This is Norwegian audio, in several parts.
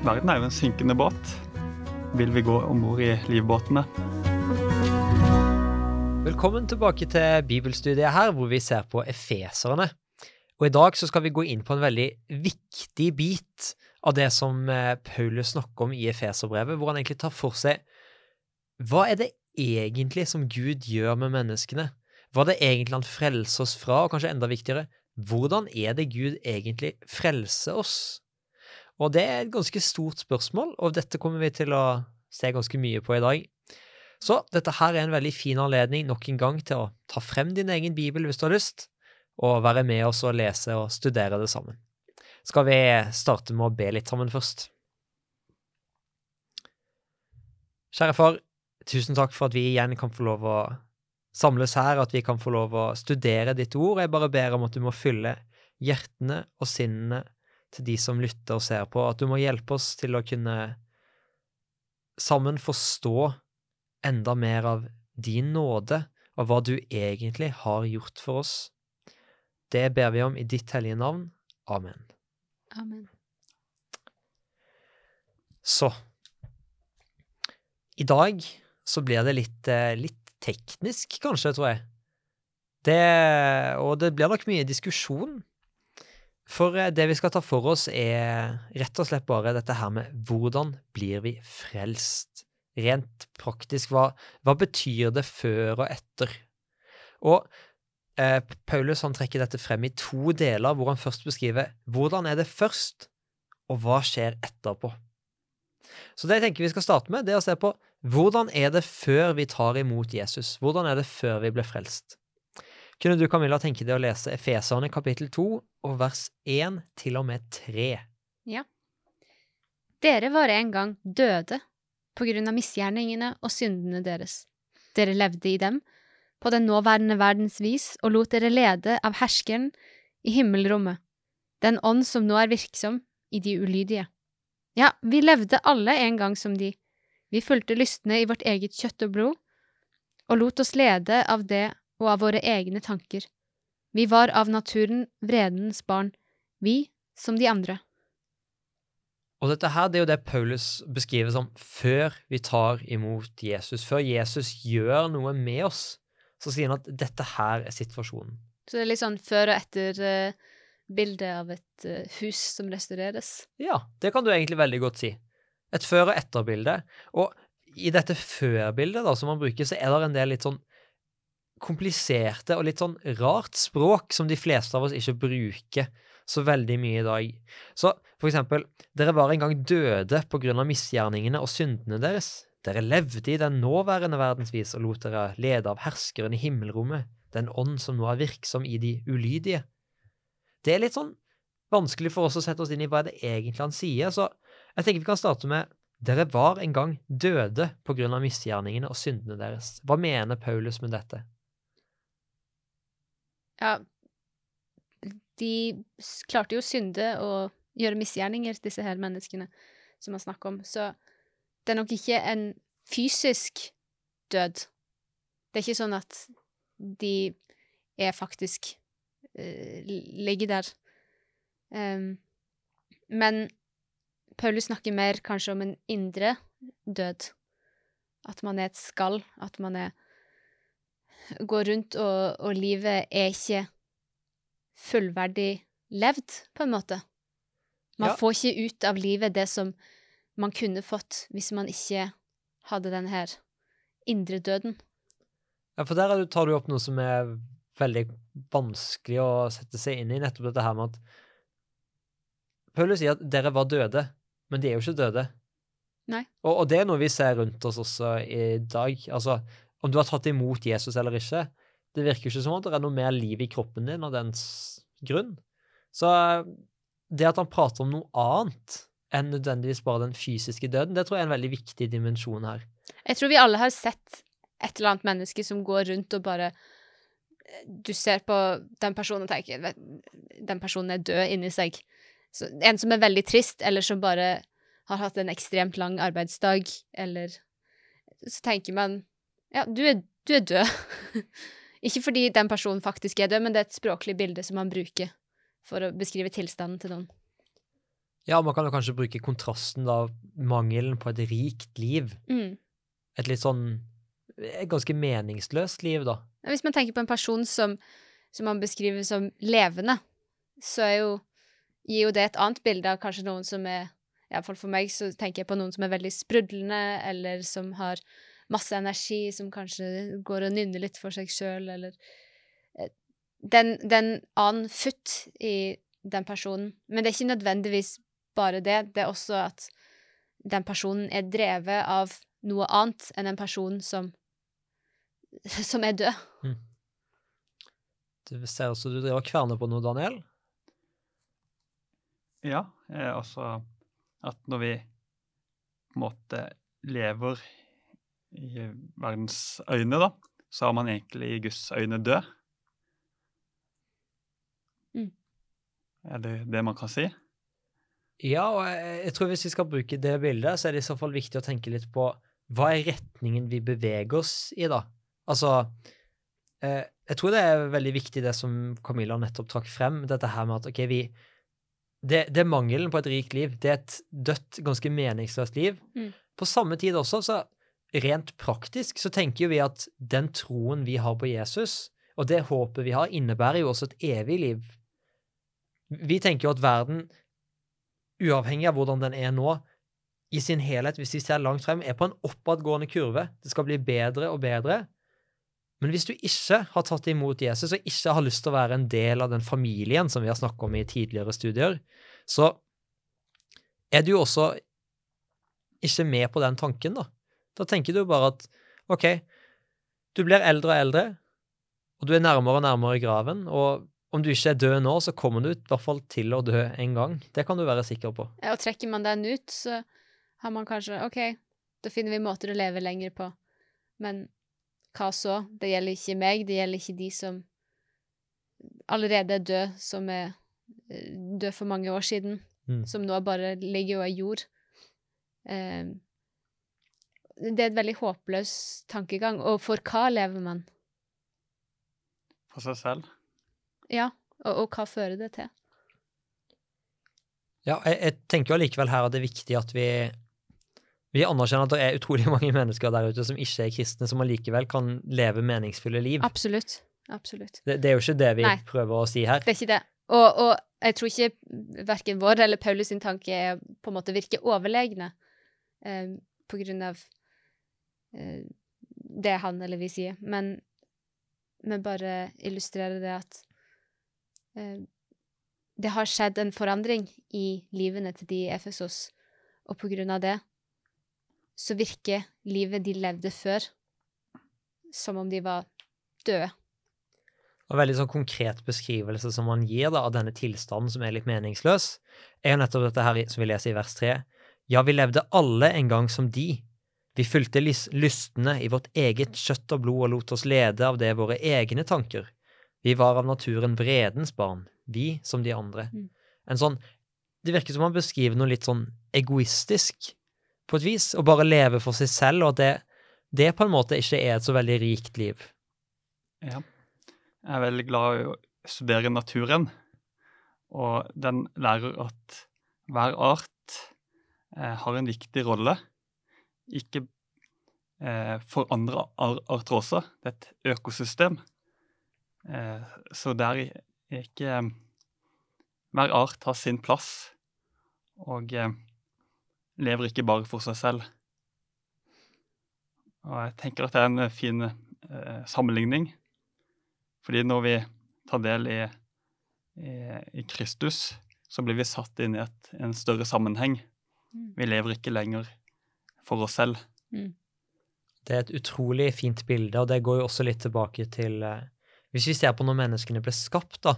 Verden er jo en synkende båt. Vil vi gå om bord i livbåtene? Velkommen tilbake til bibelstudiet her, hvor vi ser på efeserne. Og I dag så skal vi gå inn på en veldig viktig bit av det som eh, Paulus snakker om i Efeserbrevet, hvor han egentlig tar for seg hva er det egentlig som Gud gjør med menneskene? Hva er det egentlig han frelser oss fra, og kanskje enda viktigere, hvordan er det Gud egentlig frelser oss? Og det er et ganske stort spørsmål, og dette kommer vi til å se ganske mye på i dag. Så dette her er en veldig fin anledning nok en gang til å ta frem din egen bibel hvis du har lyst, og være med oss og lese og studere det sammen. Skal vi starte med å be litt sammen først? Kjære far, tusen takk for at vi igjen kan få lov å samles her, at vi kan få lov å studere ditt ord. Jeg bare ber om at du må fylle hjertene og sinnene til de som lytter og ser på, at du må hjelpe oss til å kunne sammen forstå enda mer av din nåde, og hva du egentlig har gjort for oss. Det ber vi om i ditt hellige navn. Amen. Amen. Så I dag så blir det litt, eh, litt teknisk, kanskje, tror jeg. Det, og det blir nok mye diskusjon. For eh, det vi skal ta for oss, er rett og slett bare dette her med hvordan blir vi frelst? Rent praktisk, hva, hva betyr det før og etter? Og eh, Paulus han trekker dette frem i to deler, hvor han først beskriver hvordan er det først, og hva skjer etterpå. Så det jeg tenker vi skal starte med, det er å se på hvordan er det før vi tar imot Jesus? Hvordan er det før vi blir frelst? Kunne du, Camilla, tenke deg å lese Efeserne kapittel 2 og vers 1 til og med 3? Ja. Dere var en gang døde på grunn av misgjerningene og syndene deres. Dere levde i dem, på den nåværende verdens vis, og lot dere lede av herskeren i himmelrommet, den ånd som nå er virksom i de ulydige. Ja, vi levde alle en gang som de. Vi fulgte lystne i vårt eget kjøtt og blod, og lot oss lede av det og av våre egne tanker. Vi var av naturen vredens barn, vi som de andre. Og dette her, det er jo det Paulus beskriver som før vi tar imot Jesus. Før Jesus gjør noe med oss, så sier han at dette her er situasjonen. Så det er litt sånn før og etter uh, bildet av et uh, hus som restaureres? Ja, det kan du egentlig veldig godt si. Et før- og etterbilde. Og i dette før-bildet som man bruker, så er det en del litt sånn kompliserte og litt sånn rart språk som de fleste av oss ikke bruker så veldig mye i dag. Så for eksempel, dere var en gang døde på grunn av misgjerningene og syndene deres. Dere levde i den nåværende verdensvis og lot dere lede av herskeren i himmelrommet, den ånd som nå er virksom i de ulydige. Det er litt sånn vanskelig for oss å sette oss inn i hva det egentlig han sier, så jeg tenker vi kan starte med dere var en gang døde på grunn av misgjerningene og syndene deres. Hva mener Paulus med dette? Ja, de klarte jo å synde og gjøre misgjerninger, disse her menneskene som man snakker om. Så det er nok ikke en fysisk død. Det er ikke sånn at de er faktisk uh, ligger der. Um, men Paulus snakker mer kanskje om en indre død. At man er et skall. At man er Går rundt, og, og livet er ikke fullverdig levd, på en måte. Man Ja. får ikke ut av livet det som man kunne fått hvis man ikke hadde den her indre døden. Ja, for der er tar du opp noe som er veldig vanskelig å sette seg inn i, nettopp dette her med at Paulus sier at dere var døde, men de er jo ikke døde. Nei. Og, og det er noe vi ser rundt oss også i dag. Altså, om du har tatt imot Jesus eller ikke, det virker jo ikke som at det er noe mer liv i kroppen din av dens grunn. Så det at han prater om noe annet enn nødvendigvis bare den fysiske døden, det tror jeg er en veldig viktig dimensjon her. Jeg tror vi alle har sett et eller annet menneske som går rundt og bare Du ser på den personen og tenker "Vet- Den personen er død inni seg. Så, en som er veldig trist, eller som bare har hatt en ekstremt lang arbeidsdag, eller Så tenker man Ja, du er, du er død. Ikke fordi den personen faktisk er død, men det er et språklig bilde som man bruker for å beskrive tilstanden til noen. Ja, man kan jo kanskje bruke kontrasten da, mangelen på et rikt liv. Mm. Et litt sånn et ganske meningsløst liv, da. Hvis man tenker på en person som, som man beskriver som levende, så er jo, gir jo det et annet bilde av kanskje noen som er Iallfall for meg så tenker jeg på noen som er veldig sprudlende, eller som har masse energi, som kanskje går og nynner litt for seg sjøl, eller eh, den, den annen futt i den personen. Men det er ikke nødvendigvis bare det. Det er også at den personen er drevet av noe annet enn en person som som er død. Det ser også du driver og kverner på noe, Daniel. Ja, eh, altså at når vi på en måte lever i verdens øyne, da, så er man egentlig i Guds øyne død. Mm. Er det det man kan si? Ja, og jeg, tror hvis vi skal bruke det bildet, så er det i så fall viktig å tenke litt på hva er retningen vi beveger oss i, da? Altså, eh, jeg tror det er veldig viktig det som Camilla nettopp trakk frem, dette her med at ok, vi det, det er mangelen på et rikt liv. Det er et dødt, ganske meningsløst liv. Mm. På samme tid også, så rent praktisk, så tenker vi at den troen vi har på Jesus, og det håpet vi har, innebærer jo også et evig liv. Vi tenker jo at verden, uavhengig av hvordan den er nå, i sin helhet, hvis vi ser langt frem, er på en oppadgående kurve. Det skal bli bedre og bedre. Men hvis du ikke har tatt imot Jesus, og ikke har lyst til å være en del av den familien som vi har snakket om i tidligere studier, så er du jo også ikke med på den tanken, da. Da tenker du bare at OK, du blir eldre og eldre, og du er nærmere og nærmere graven, og om du ikke er død nå, så kommer du i hvert fall til å dø en gang. Det kan du være sikker på. Ja, Og trekker man den ut, så har man kanskje OK, da finner vi måter å leve lenger på. Men hva så? Det gjelder ikke meg, det gjelder ikke de som allerede er døde, som er død døde for mange år siden, Mm. som nå bare ligger og er jord. Eh, det er et veldig håpløs tankegang. Og for hva lever man? For seg selv? Ja, og, og hva fører det til? Ja, jeg, jeg tenker jo allikevel her at det er viktig at vi vi anerkjenner at det er utrolig mange mennesker der ute som ikke er kristne, som allikevel kan leve meningsfulle liv. Absolutt. Absolutt. Det, det er jo ikke det vi Nei. prøver å si her. Det er ikke det. Og, og jeg tror ikke verken vår eller Paulus sin tanke er på en måte virke overlegne eh, på grunn av eh, det han eller vi sier, men, vi bare illustrerer det at eh, det har skjedd en forandring i livene til de i Efesos, og på grunn av det så virker livet de levde før, som om de var døde. En veldig sånn konkret beskrivelse som man gir da, av denne tilstanden som er litt meningsløs, er jo nettopp dette her som vi leser i vers 3. Ja, vi levde alle en gang som de. Vi fulgte lys- lystne i vårt eget kjøtt og blod og lot oss lede av det våre egne tanker. Vi var av naturen vredens barn, vi som de andre. Mm. En sånn, Det virker som han beskriver noe litt sånn egoistisk, på et vis, å bare leve for seg selv, og at det, det på en måte ikke er et så veldig rikt liv. Ja. Jeg er veldig glad i å studere naturen, og den lærer at hver art eh, har en viktig rolle. Ikke eh, for andre ar arter. Det er et økosystem. Eh, så der er ikke Hver art har sin plass, og eh, lever ikke bare for seg selv. Og jeg tenker at det er en eh, fin eh, sammenligning. Fordi når vi tar del i, i, i Kristus, så blir vi satt inn i et, en større sammenheng. Mm. Vi lever ikke lenger for oss selv. Det er et utrolig fint bilde, og det går jo også litt tilbake til eh, Hvis vi ser på når menneskene ble skapt, da.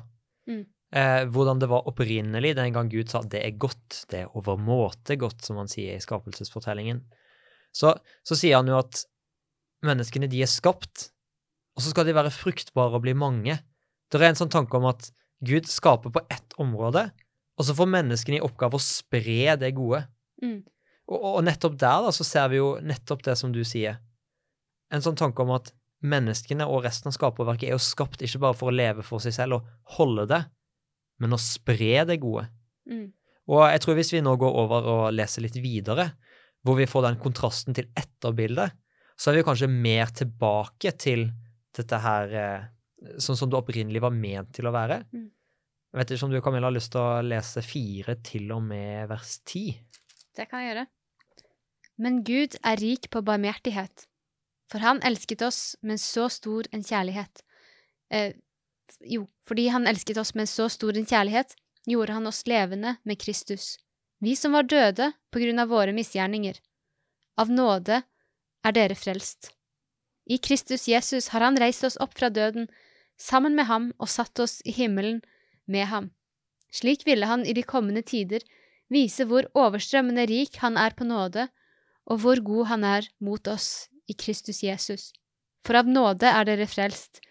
Mm. Eh, hvordan det var opprinnelig den gang Gud sa 'det er godt', det er overmåte godt, som han sier i skapelsesfortellingen. Så, så sier han jo at menneskene, de er skapt, og så skal de være fruktbare og bli mange. Det er en sånn tanke om at Gud skaper på ett område, og så får menneskene i oppgave å spre det gode. Mm. Og, og nettopp der da, så ser vi jo nettopp det som du sier. En sånn tanke om at menneskene og resten av skaperverket er jo skapt ikke bare for å leve for seg selv og holde det, men å spre det gode. Mm. Og jeg tror hvis vi nå går over og leser litt videre, hvor vi får den kontrasten til etterbildet, så er vi kanskje mer tilbake til dette her eh, sånn som det opprinnelig var ment til å være. Mm. Jeg vet ikke om du Camilla, har lyst til å lese fire til og med vers ti? Det kan jeg gjøre. Men Gud er rik på barmhjertighet, for han elsket oss med så stor en kjærlighet. Eh, jo, fordi han elsket oss med så stor en kjærlighet, gjorde han oss levende med Kristus, vi som var døde på grunn av våre misgjerninger. Av nåde er dere frelst. I Kristus Jesus har han reist oss opp fra døden, sammen med ham og satt oss i himmelen med ham. Slik ville han i de kommende tider vise hvor overstrømmende rik han er på nåde, og hvor god han er mot oss i Kristus Jesus. For av nåde er dere frelst,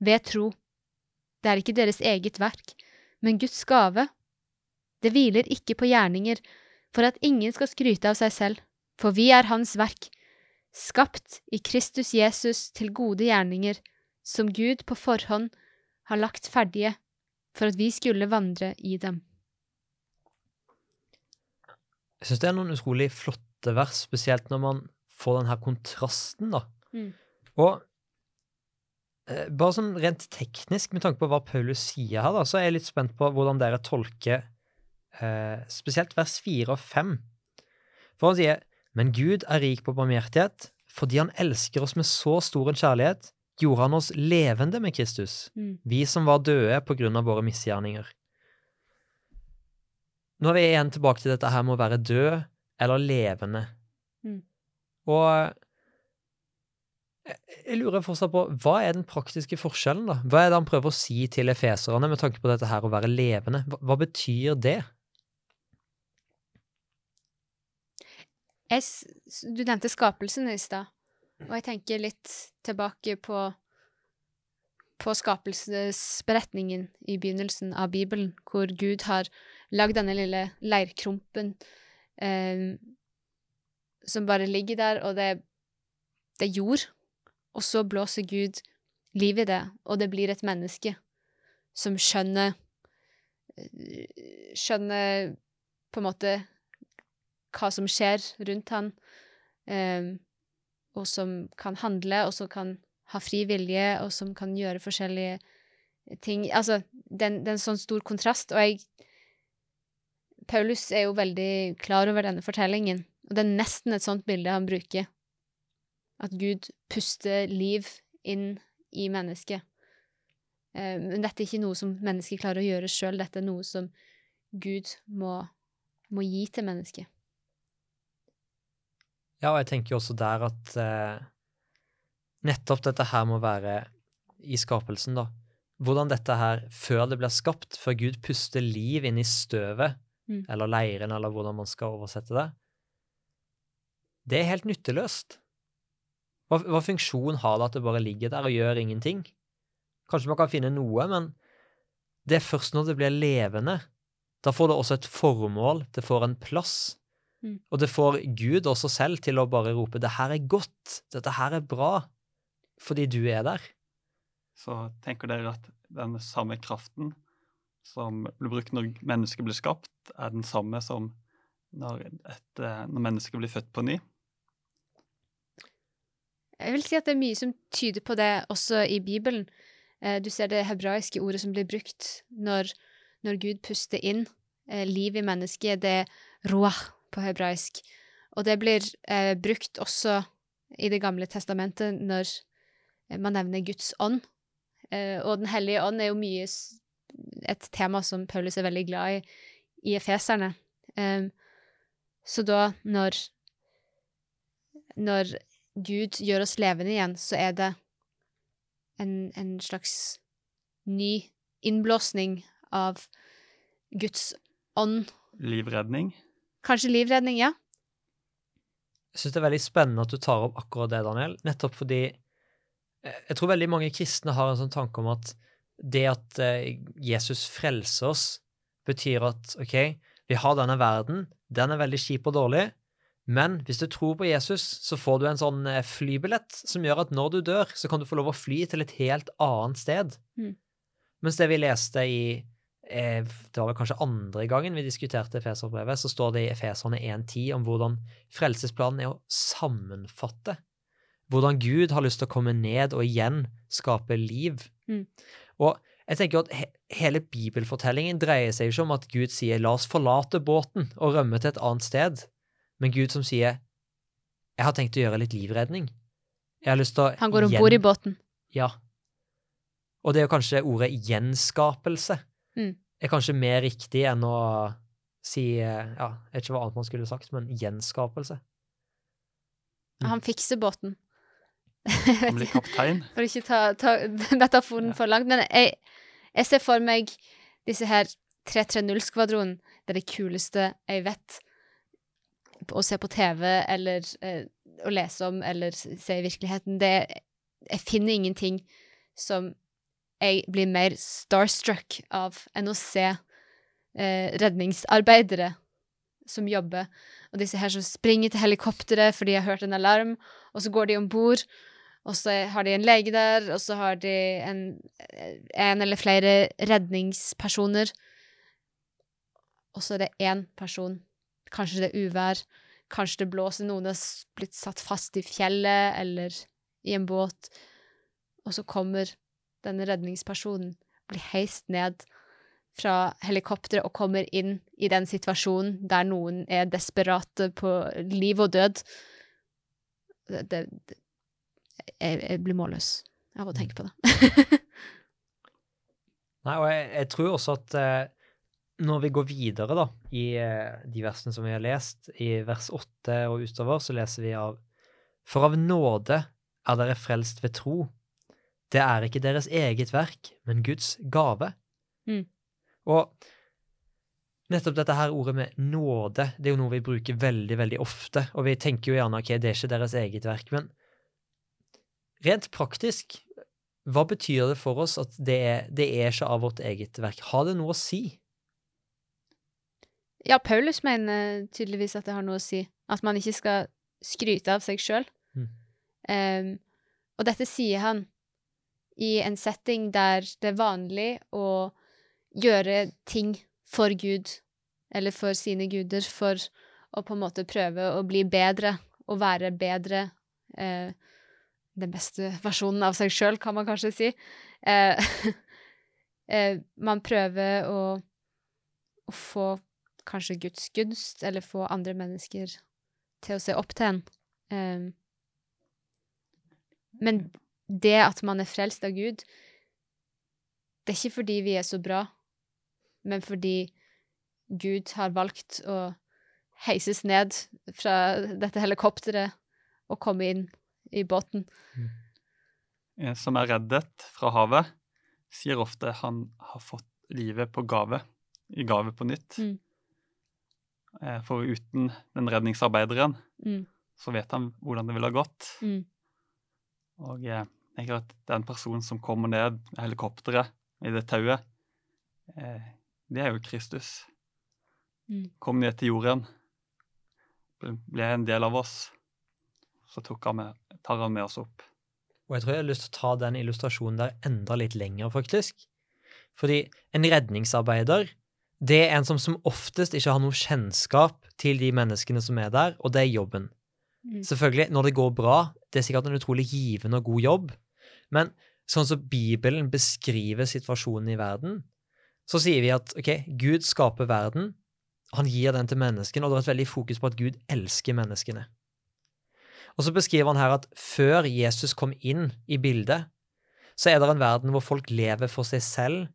ved tro. Det er ikke deres eget verk, men Guds gave. Det hviler ikke på gjerninger, for at ingen skal skryte av seg selv, for vi er Hans verk, skapt i Kristus Jesus til gode gjerninger, som Gud på forhånd har lagt ferdige, for at vi skulle vandre i dem. Jeg syns det er noen utrolig flotte vers, spesielt når man får den her kontrasten, da. Mm. Og eh, bare sånn rent teknisk, med tanke på hva Paulus sier her, da, så er jeg litt spent på hvordan dere tolker eh, spesielt vers fire og fem. For han sier, men Gud er rik på barmhjertighet, fordi han elsker oss med så stor en kjærlighet, gjorde han oss levende med Kristus, Mm. vi som var døde på grunn av våre misgjerninger. Nå er vi igjen tilbake til dette her med å være død eller levende. Mm. Og jeg, jeg lurer fortsatt på, hva er den praktiske forskjellen, da? Hva er det han prøver å si til efeserne med tanke på dette her å være levende? Hva, hva betyr det? Jeg, du nevnte skapelsen i stad, og jeg tenker litt tilbake på, på skapelsesberetningen i begynnelsen av Bibelen, hvor Gud har lagd denne lille leirkrumpen eh, som bare ligger der, og det, det er jord, og så blåser Gud liv i det, og det blir et menneske som skjønner eh, Skjønner på en måte hva som skjer rundt han, eh, og som kan handle, og som kan ha fri vilje, og som kan gjøre forskjellige ting. Altså, det er en sånn stor kontrast, og jeg Paulus er jo veldig klar over denne fortellingen, og det er nesten et sånt bilde han bruker. At Gud puster liv inn i mennesket. Eh, Men dette er ikke noe som mennesket klarer å gjøre sjøl, dette er noe som Gud må, må gi til mennesket. Ja, og jeg tenker jo også der at eh, nettopp dette her må være i skapelsen, da. Hvordan dette her, før det blir skapt, før Gud puster liv inn i støvet, Mm. eller leiren, eller hvordan man skal oversette det, det er helt nytteløst. Hva, hva funksjon har det at det bare ligger der og gjør ingenting? Kanskje man kan finne noe, men det er først når det blir levende. Da får det også et formål, det får en plass. Mm. Og det får Gud også selv til å bare rope 'det her er godt', 'dette her er bra', fordi du er der. Så tenker dere at den samme kraften som ble brukt når mennesket ble skapt, er den samme som når, et, eh, når mennesket blir født på ny? Jeg vil si at det er mye som tyder på det også i Bibelen. Eh, Du ser det hebraiske ordet som blir brukt når, når Gud puster inn eh, liv i mennesket. Det er roah på hebraisk. Og det blir eh, brukt også i Det gamle testamentet når man nevner Guds ånd. Eh, og Den hellige ånd er jo mye et tema som Paulus er veldig glad i i Efeserne. Um, så da, når når Gud gjør oss levende igjen, så er det en, en slags ny innblåsning av Guds ånd. Livredning? Kanskje livredning, ja. Jeg syns det er veldig spennende at du tar opp akkurat det, Daniel, nettopp fordi eh, jeg tror veldig mange kristne har en sånn tanke om at det at eh, Jesus frelser oss, betyr at ok, vi har denne verden, den er veldig kjip og dårlig, men hvis du tror på Jesus, så får du en sånn eh, flybillett som gjør at når du dør, så kan du få lov å fly til et helt annet sted. Mm. Mens det vi leste i, eh, Det var vel kanskje andre gangen vi diskuterte Efeserbrevet, så står det i Efeserne 1.10 om hvordan frelsesplanen er å sammenfatte. Hvordan Gud har lyst til å komme ned og igjen skape liv. Mm. Og jeg tenker at he hele bibelfortellingen dreier seg jo ikke om at Gud sier 'la oss forlate båten og rømme til et annet sted', men Gud som sier 'jeg har tenkt å gjøre litt livredning'. Jeg har lyst til å Han går om bord i båten. Ja. Og det er jo kanskje ordet gjenskapelse Mm. er kanskje mer riktig enn å si Ja, jeg vet ikke hva annet man skulle sagt, men gjenskapelse. Mm. Han fikser båten. Han blir kaptein. For ikke ta, ta metaforen Ja. for langt. Men jeg, jeg ser for meg disse her 330-skvadronen. Det er det kuleste jeg vet. Å se på TV eller eh, å lese om eller se i virkeligheten. Det, jeg finner ingenting som jeg blir mer starstruck av enn å se eh, redningsarbeidere som jobber. Og disse her som springer til helikopteret fordi de har hørt en alarm, og så går de om bord. Og så har de en lege der, og så har de en, en eller flere redningspersoner. Og så er det én person. Kanskje det er uvær. Kanskje det blåser. Noen har blitt satt fast i fjellet eller i en båt. Og så kommer denne redningspersonen, blir heist ned fra helikopteret og kommer inn i den situasjonen der noen er desperate på liv og død. Det, det, jeg, jeg blir målløs av å tenke på det. Nei, og jeg, jeg tror også at eh, når vi går videre da, i eh, de versene som vi har lest, i vers 8 og utover, så leser vi av For av nåde er dere frelst ved tro. Det er ikke deres eget verk, men Guds gave. Mm. Og nettopp dette her ordet med nåde, det er jo noe vi bruker veldig, veldig ofte, og vi tenker jo gjerne ok, det er ikke deres eget verk, men rent praktisk, hva betyr det for oss at det er, det er ikke av vårt eget verk? Har det noe å si? Ja, Paulus mener tydeligvis at det har noe å si. At man ikke skal skryte av seg sjøl. Mm. og dette sier han i en setting der det er vanlig å gjøre ting for Gud, eller for sine guder, for å på en måte prøve å bli bedre og være bedre. Eh, den beste versjonen av seg sjøl, kan man kanskje si. Eh, eh, man prøver å, å få kanskje Guds gunst, eller få andre mennesker til å se opp til en. Eh, men det at man er frelst av Gud, det er ikke fordi vi er så bra, men fordi Gud har valgt å heises ned fra dette helikopteret og komme inn i båten. En som er reddet fra havet, sier ofte han har fått livet på gave, i gave på nytt. Mm. Eh, For uten den redningsarbeideren, Mm, så vet han hvordan det ville ha gått. mm, Og eh, jeg tenker at den personen som kommer ned med helikopteret i det tauet, eh, det er jo Kristus. Mm. Kom ned til jorden, ble en del av oss. Så tok han med, tar han med oss opp. Og jeg tror jeg har lyst til å ta den illustrasjonen der enda litt lenger, faktisk. Fordi en redningsarbeider, det er en som som oftest ikke har noe kjennskap til de menneskene som er der, og det er jobben. mm. Selvfølgelig, når det går bra, det er sikkert en utrolig givende og god jobb, men sånn som Bibelen beskriver situasjonen i verden, så sier vi at ok, Gud skaper verden, han gir den til menneskene, og det er et veldig fokus på at Gud elsker menneskene. Og så beskriver han her at før Jesus kom inn i bildet, så er det en verden hvor folk lever for seg selv.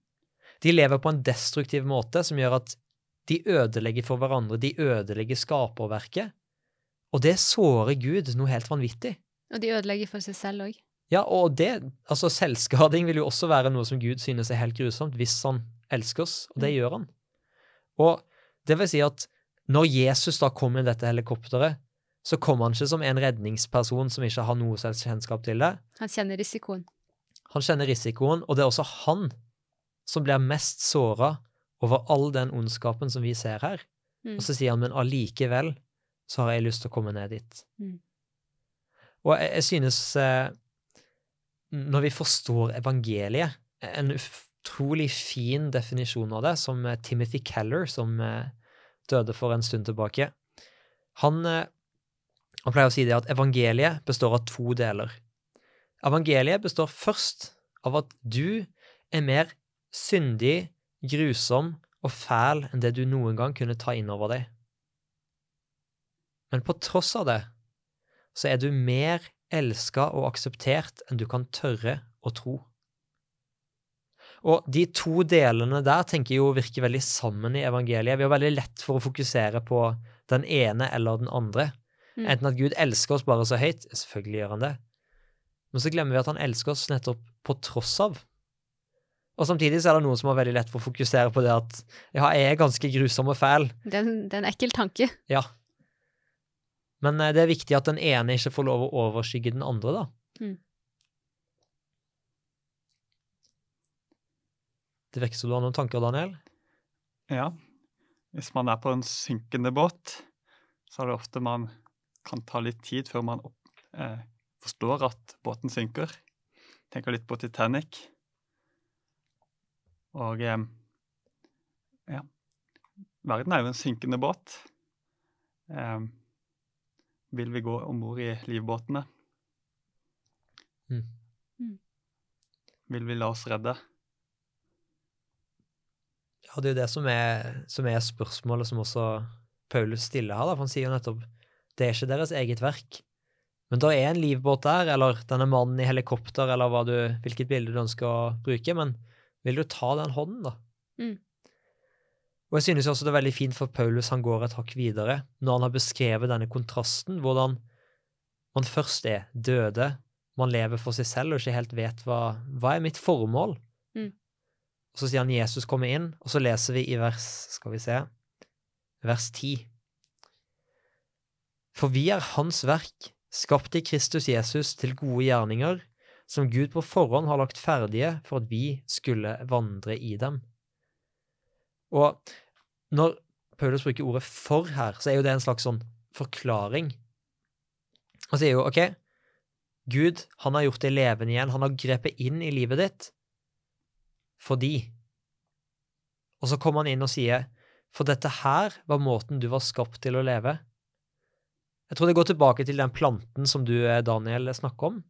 De lever på en destruktiv måte som gjør at de ødelegger for hverandre, de ødelegger skaperverket. Og det sårer Gud noe helt vanvittig. Og de ødelegger for seg selv òg. Ja, og det, altså selvskading vil jo også være noe som Gud synes er helt grusomt, hvis han elsker oss, og det Mm. gjør han. Og det vil si at når Jesus da kom i dette helikopteret, så kommer han ikke som en redningsperson som ikke har noe kjennskap til det. Han kjenner risikoen. Han kjenner risikoen, og det er også han som blir mest såra over all den ondskapen som vi ser her. Mm. Og så sier han, men allikevel så har jeg lyst til å komme ned dit. Mm. Og jeg, jeg synes eh, Når vi forstår evangeliet En utrolig fin definisjon av det, som eh, Timothy Keller, som eh, døde for en stund tilbake. Han, eh, han pleier å si det at evangeliet består av to deler. Evangeliet består først av at du er mer syndig, grusom og fæl enn det du noen gang kunne ta inn over deg. Men på tross av det så er du mer elska og akseptert enn du kan tørre å tro. Og de to delene der tenker jeg jo virker veldig sammen i evangeliet. Vi har veldig lett for å fokusere på den ene eller den andre. Mm. Enten at Gud elsker oss bare så høyt, selvfølgelig gjør han det, men så glemmer vi at han elsker oss nettopp på tross av. Og samtidig så er det noen som har veldig lett for å fokusere på det at ja, jeg er ganske grusom og fæl. Det er en, det er en ekkel tanke. Ja. Men eh, det er viktig at den ene ikke får lov å overskygge den andre, da. Mm. Det virker som du har noen tanker, Daniel? Ja. Hvis man er på en synkende båt, så er det ofte man kan ta litt tid før man opp, eh, forstår at båten synker. Tenker litt på Titanic. Og eh, ja. Verden er jo en synkende båt. Eh, vil vi gå om bord i livbåtene? Mm. Mm. Vil vi la oss redde? Ja, det er jo det som er, som er spørsmålet som også Paulus stiller her, da, for han sier jo nettopp det er ikke deres eget verk. Men det er en livbåt der, eller denne mannen i helikopter, eller du, hvilket bilde du ønsker å bruke, men vil du ta den hånden, da? Mm. Og jeg synes også det er veldig fint for Paulus han går et hakk videre, når han har beskrevet denne kontrasten, hvordan man først er døde, man lever for seg selv og ikke helt vet hva, hva er mitt formål. Mm. Og så sier han Jesus kommer inn, og så leser vi i vers, skal vi se, vers 10. For vi er Hans verk, skapt i Kristus Jesus til gode gjerninger, som Gud på forhånd har lagt ferdige for at vi skulle vandre i dem. Og når Paulus bruker ordet for her, så er jo det en slags sånn forklaring. Han sier jo OK, Gud, han har gjort deg levende igjen, han har grepet inn i livet ditt fordi Og så kommer han inn og sier, for dette her var måten du var skapt til å leve. Jeg tror det går tilbake til den planten som du, Daniel, snakker om.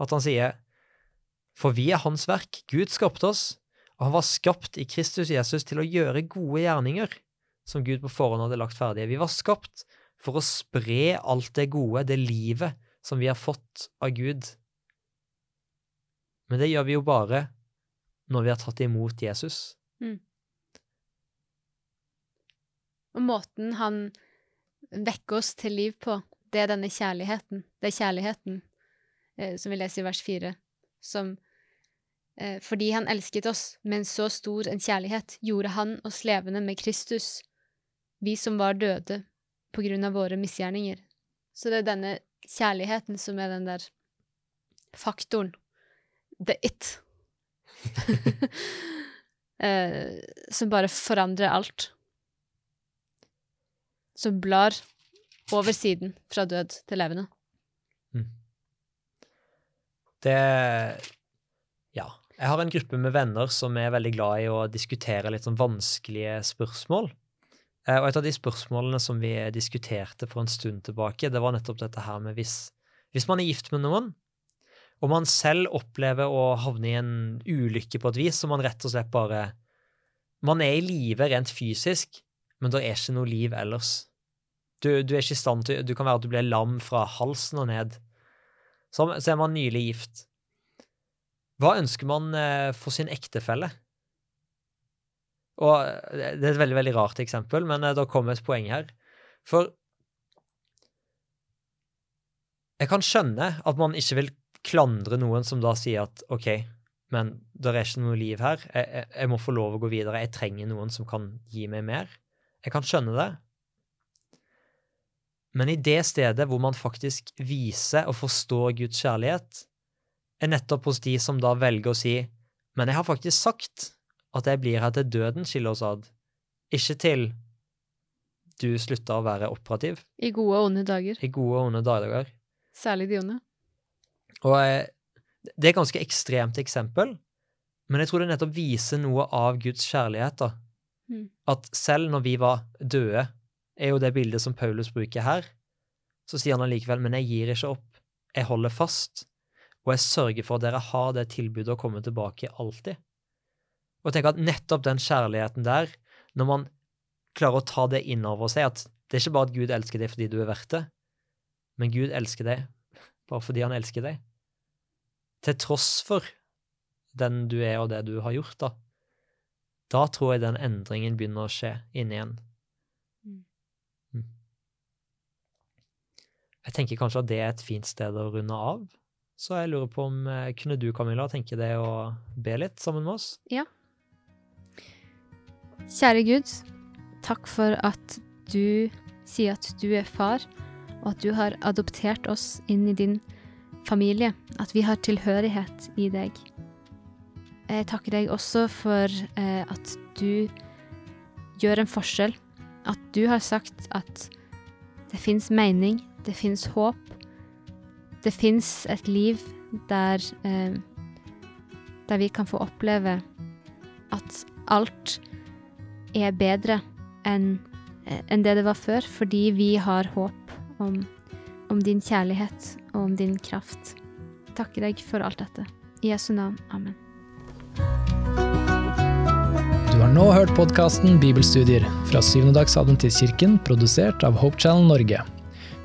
At han sier, for vi er hans verk, Gud skapte oss, og han var skapt i Kristus Jesus til å gjøre gode gjerninger, som Gud på forhånd hadde lagt ferdige. Vi var skapt for å spre alt det gode, det livet, som vi har fått av Gud. Men det gjør vi jo bare når vi har tatt imot Jesus. Og måten han vekker oss til liv på, det er denne kjærligheten. Det er kjærligheten, eh, som vi leser i vers fire, som eh, fordi han elsket oss med en så stor en kjærlighet, gjorde han oss levende med Kristus, vi som var døde på grunn av våre misgjerninger. Så det er denne kjærligheten som er den der faktoren. The it. eh, som bare forandrer alt. Som blar over siden fra død til levende. Det Ja. Jeg har en gruppe med venner som er veldig glad i å diskutere litt sånn vanskelige spørsmål. Eh, Og et av de spørsmålene som vi diskuterte for en stund tilbake, det var nettopp dette her med hvis, hvis man er gift med noen, og man selv opplever å havne i en ulykke på et vis, så man rett og slett bare Man er i live rent fysisk, men det er ikke noe liv ellers. Du, du er ikke i stand til Du kan være at du blir lam fra halsen og ned. Så, så er man nylig gift. Hva ønsker man eh, for sin ektefelle? Og eh, det er et veldig, veldig rart eksempel, men eh, da kommer et poeng her. For jeg kan skjønne at man ikke vil klandre noen som da sier at OK, men det er ikke noe liv her. Jeg, jeg, jeg må få lov å gå videre. Jeg trenger noen som kan gi meg mer. Jeg kan skjønne det. Men i det stedet hvor man faktisk viser og forstår Guds kjærlighet, er nettopp hos de som da velger å si men jeg har faktisk sagt at jeg blir her til døden skiller oss ad, ikke til du slutter å være operativ I gode og onde dager. i gode og onde dager. Særlig de onde. Og eh, det er et ganske ekstremt eksempel, Men jeg tror det nettopp viser noe av Guds kjærlighet. da. Mm. At selv når vi var døde, er jo det bildet som Paulus bruker her, så sier han allikevel, men jeg gir ikke opp, jeg holder fast, og jeg sørger for at dere har det tilbudet å komme tilbake alltid. Og tenk at nettopp den kjærligheten der, når man klarer å ta det inn over seg, at det er ikke bare at Gud elsker deg fordi du er verdt det, men Gud elsker deg bare fordi han elsker deg. Til tross for den du er og det du har gjort, da. Da tror jeg den endringen begynner å skje inni igjen. Mm. Mm. Jeg tenker kanskje at det er et fint sted å runde av. Så jeg lurer på om eh, kunne du, Camilla, tenke deg å be litt sammen med oss? Ja. Kjære Gud, takk for at du sier at du er far, og at du har adoptert oss inn i din familie, at vi har tilhørighet i deg. Jeg takker deg også for eh, at du gjør en forskjell, at du har sagt at det fins mening, det fins håp, det fins et liv der eh, der vi kan få oppleve at alt er bedre enn enn det det var før, fordi vi har håp om, om din kjærlighet og om din kraft. Takker deg for alt dette. I Jesu navn. Amen. Du har nå hørt podkasten Bibelstudier fra Syvendedagsadventistkirken, produsert av Hope Channel Norge.